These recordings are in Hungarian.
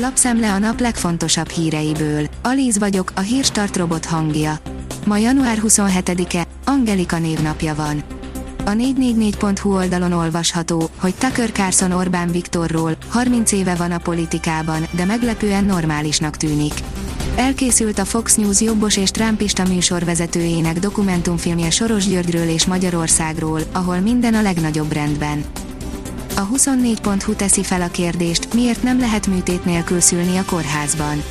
Lapszemle a nap legfontosabb híreiből. Alíz vagyok, a hírstart robot hangja. Ma január 27-e, Angelika névnapja van. A 444.hu oldalon olvasható, hogy Tucker Carlson Orbán Viktorról 30 éve van a politikában, de meglepően normálisnak tűnik. Elkészült a Fox News jobbos és trumpista műsorvezetőjének dokumentumfilmje Soros Györgyről és Magyarországról, ahol minden a legnagyobb rendben. A 24.hu teszi fel a kérdést, miért nem lehet műtét nélkül szülni a kórházban.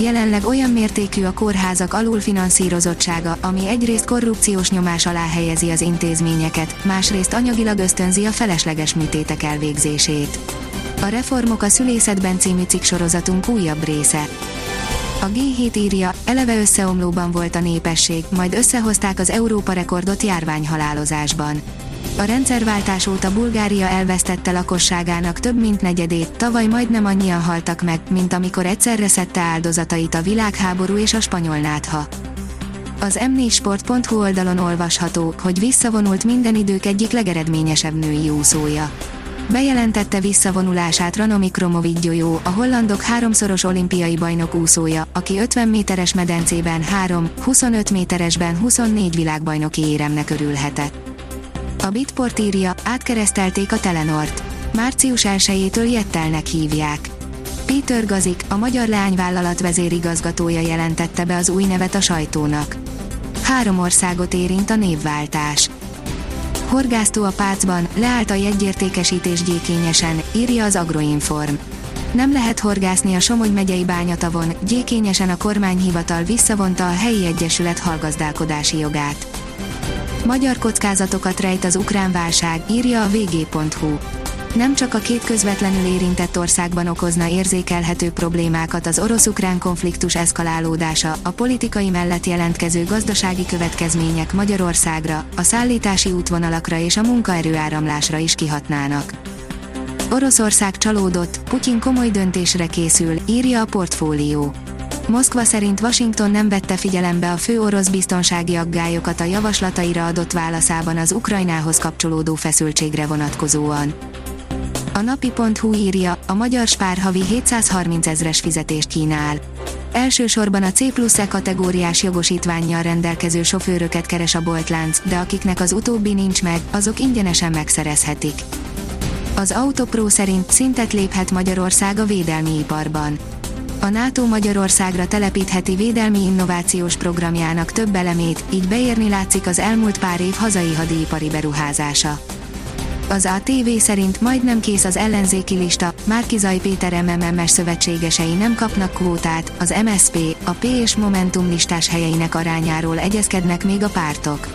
Jelenleg olyan mértékű a kórházak alulfinanszírozottsága, ami egyrészt korrupciós nyomás alá helyezi az intézményeket, másrészt anyagilag ösztönzi a felesleges műtétek elvégzését. A Reformok a szülészetben című cikksorozatunk újabb része. A G7 írja, eleve összeomlóban volt a népesség, majd összehozták az Európa rekordot járványhalálozásban. A rendszerváltás óta Bulgária elvesztette lakosságának több mint negyedét, tavaly majdnem annyian haltak meg, mint amikor egyszerre szedte áldozatait a világháború és a spanyol nátha. Az m4sport.hu oldalon olvasható, hogy visszavonult minden idők egyik legeredményesebb női úszója. Bejelentette visszavonulását Ranomi Kromovic a hollandok háromszoros olimpiai bajnok úszója, aki 50 méteres medencében 3, 25 méteresben 24 világbajnoki éremnek örülhetett. A Bitport írja, átkeresztelték a Telenort. Március 1-től Jettelnek hívják. Peter Gazik, a magyar leányvállalat vezérigazgatója jelentette be az új nevet a sajtónak. Három országot érint a névváltás. Horgásztó a Pácban, leállt a jegyértékesítés gyékényesen, írja az Agroinform. Nem lehet horgászni a Somogy megyei bányatavon, gyékényesen a kormányhivatal visszavonta a helyi egyesület hallgazdálkodási jogát. Magyar kockázatokat rejt az ukrán válság, írja a vg.hu. Nem csak a két közvetlenül érintett országban okozna érzékelhető problémákat az orosz-ukrán konfliktus eszkalálódása, a politikai mellett jelentkező gazdasági következmények Magyarországra, a szállítási útvonalakra és a munkaerőáramlásra is kihatnának. Oroszország csalódott, Putyin komoly döntésre készül, írja a portfólió. Moszkva szerint Washington nem vette figyelembe a fő orosz biztonsági aggályokat a javaslataira adott válaszában az Ukrajnához kapcsolódó feszültségre vonatkozóan. A napi.hu írja, a magyar spár havi 730 ezres fizetést kínál. Elsősorban a C plusz E kategóriás jogosítványjal rendelkező sofőröket keres a boltlánc, de akiknek az utóbbi nincs meg, azok ingyenesen megszerezhetik. Az Autopro szerint szintet léphet Magyarország a védelmi iparban a NATO Magyarországra telepítheti védelmi innovációs programjának több elemét, így beérni látszik az elmúlt pár év hazai hadipari beruházása. Az ATV szerint majdnem kész az ellenzéki lista, Márkizaj Péter MMMS szövetségesei nem kapnak kvótát, az MSP, a P és Momentum listás helyeinek arányáról egyezkednek még a pártok.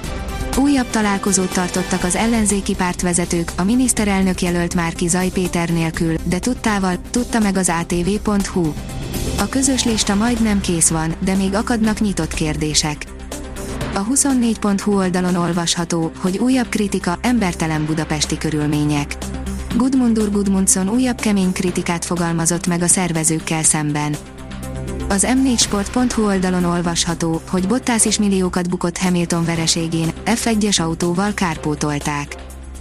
Újabb találkozót tartottak az ellenzéki pártvezetők, a miniszterelnök jelölt Márki Zaj Péter nélkül, de tudtával, tudta meg az ATV.hu. A közös lista majdnem kész van, de még akadnak nyitott kérdések. A 24.hu oldalon olvasható, hogy újabb kritika, embertelen budapesti körülmények. Gudmundur Gudmundsson újabb kemény kritikát fogalmazott meg a szervezőkkel szemben. Az m4sport.hu oldalon olvasható, hogy Bottas is milliókat bukott Hamilton vereségén, F1-es autóval kárpótolták.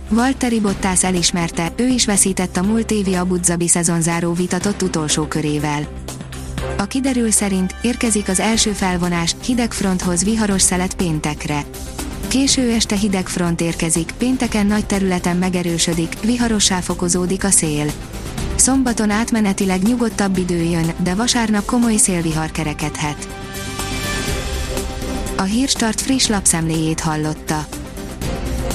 Valtteri Bottas elismerte, ő is veszített a múlt évi Abu Dhabi szezonzáró vitatott utolsó körével. A kiderül szerint érkezik az első felvonás, hideg fronthoz viharos szelet péntekre. Késő este hideg front érkezik, pénteken nagy területen megerősödik, viharossá fokozódik a szél. Szombaton átmenetileg nyugodtabb idő jön, de vasárnap komoly szélvihar kerekedhet. A Hírstart friss lapszemléjét hallotta.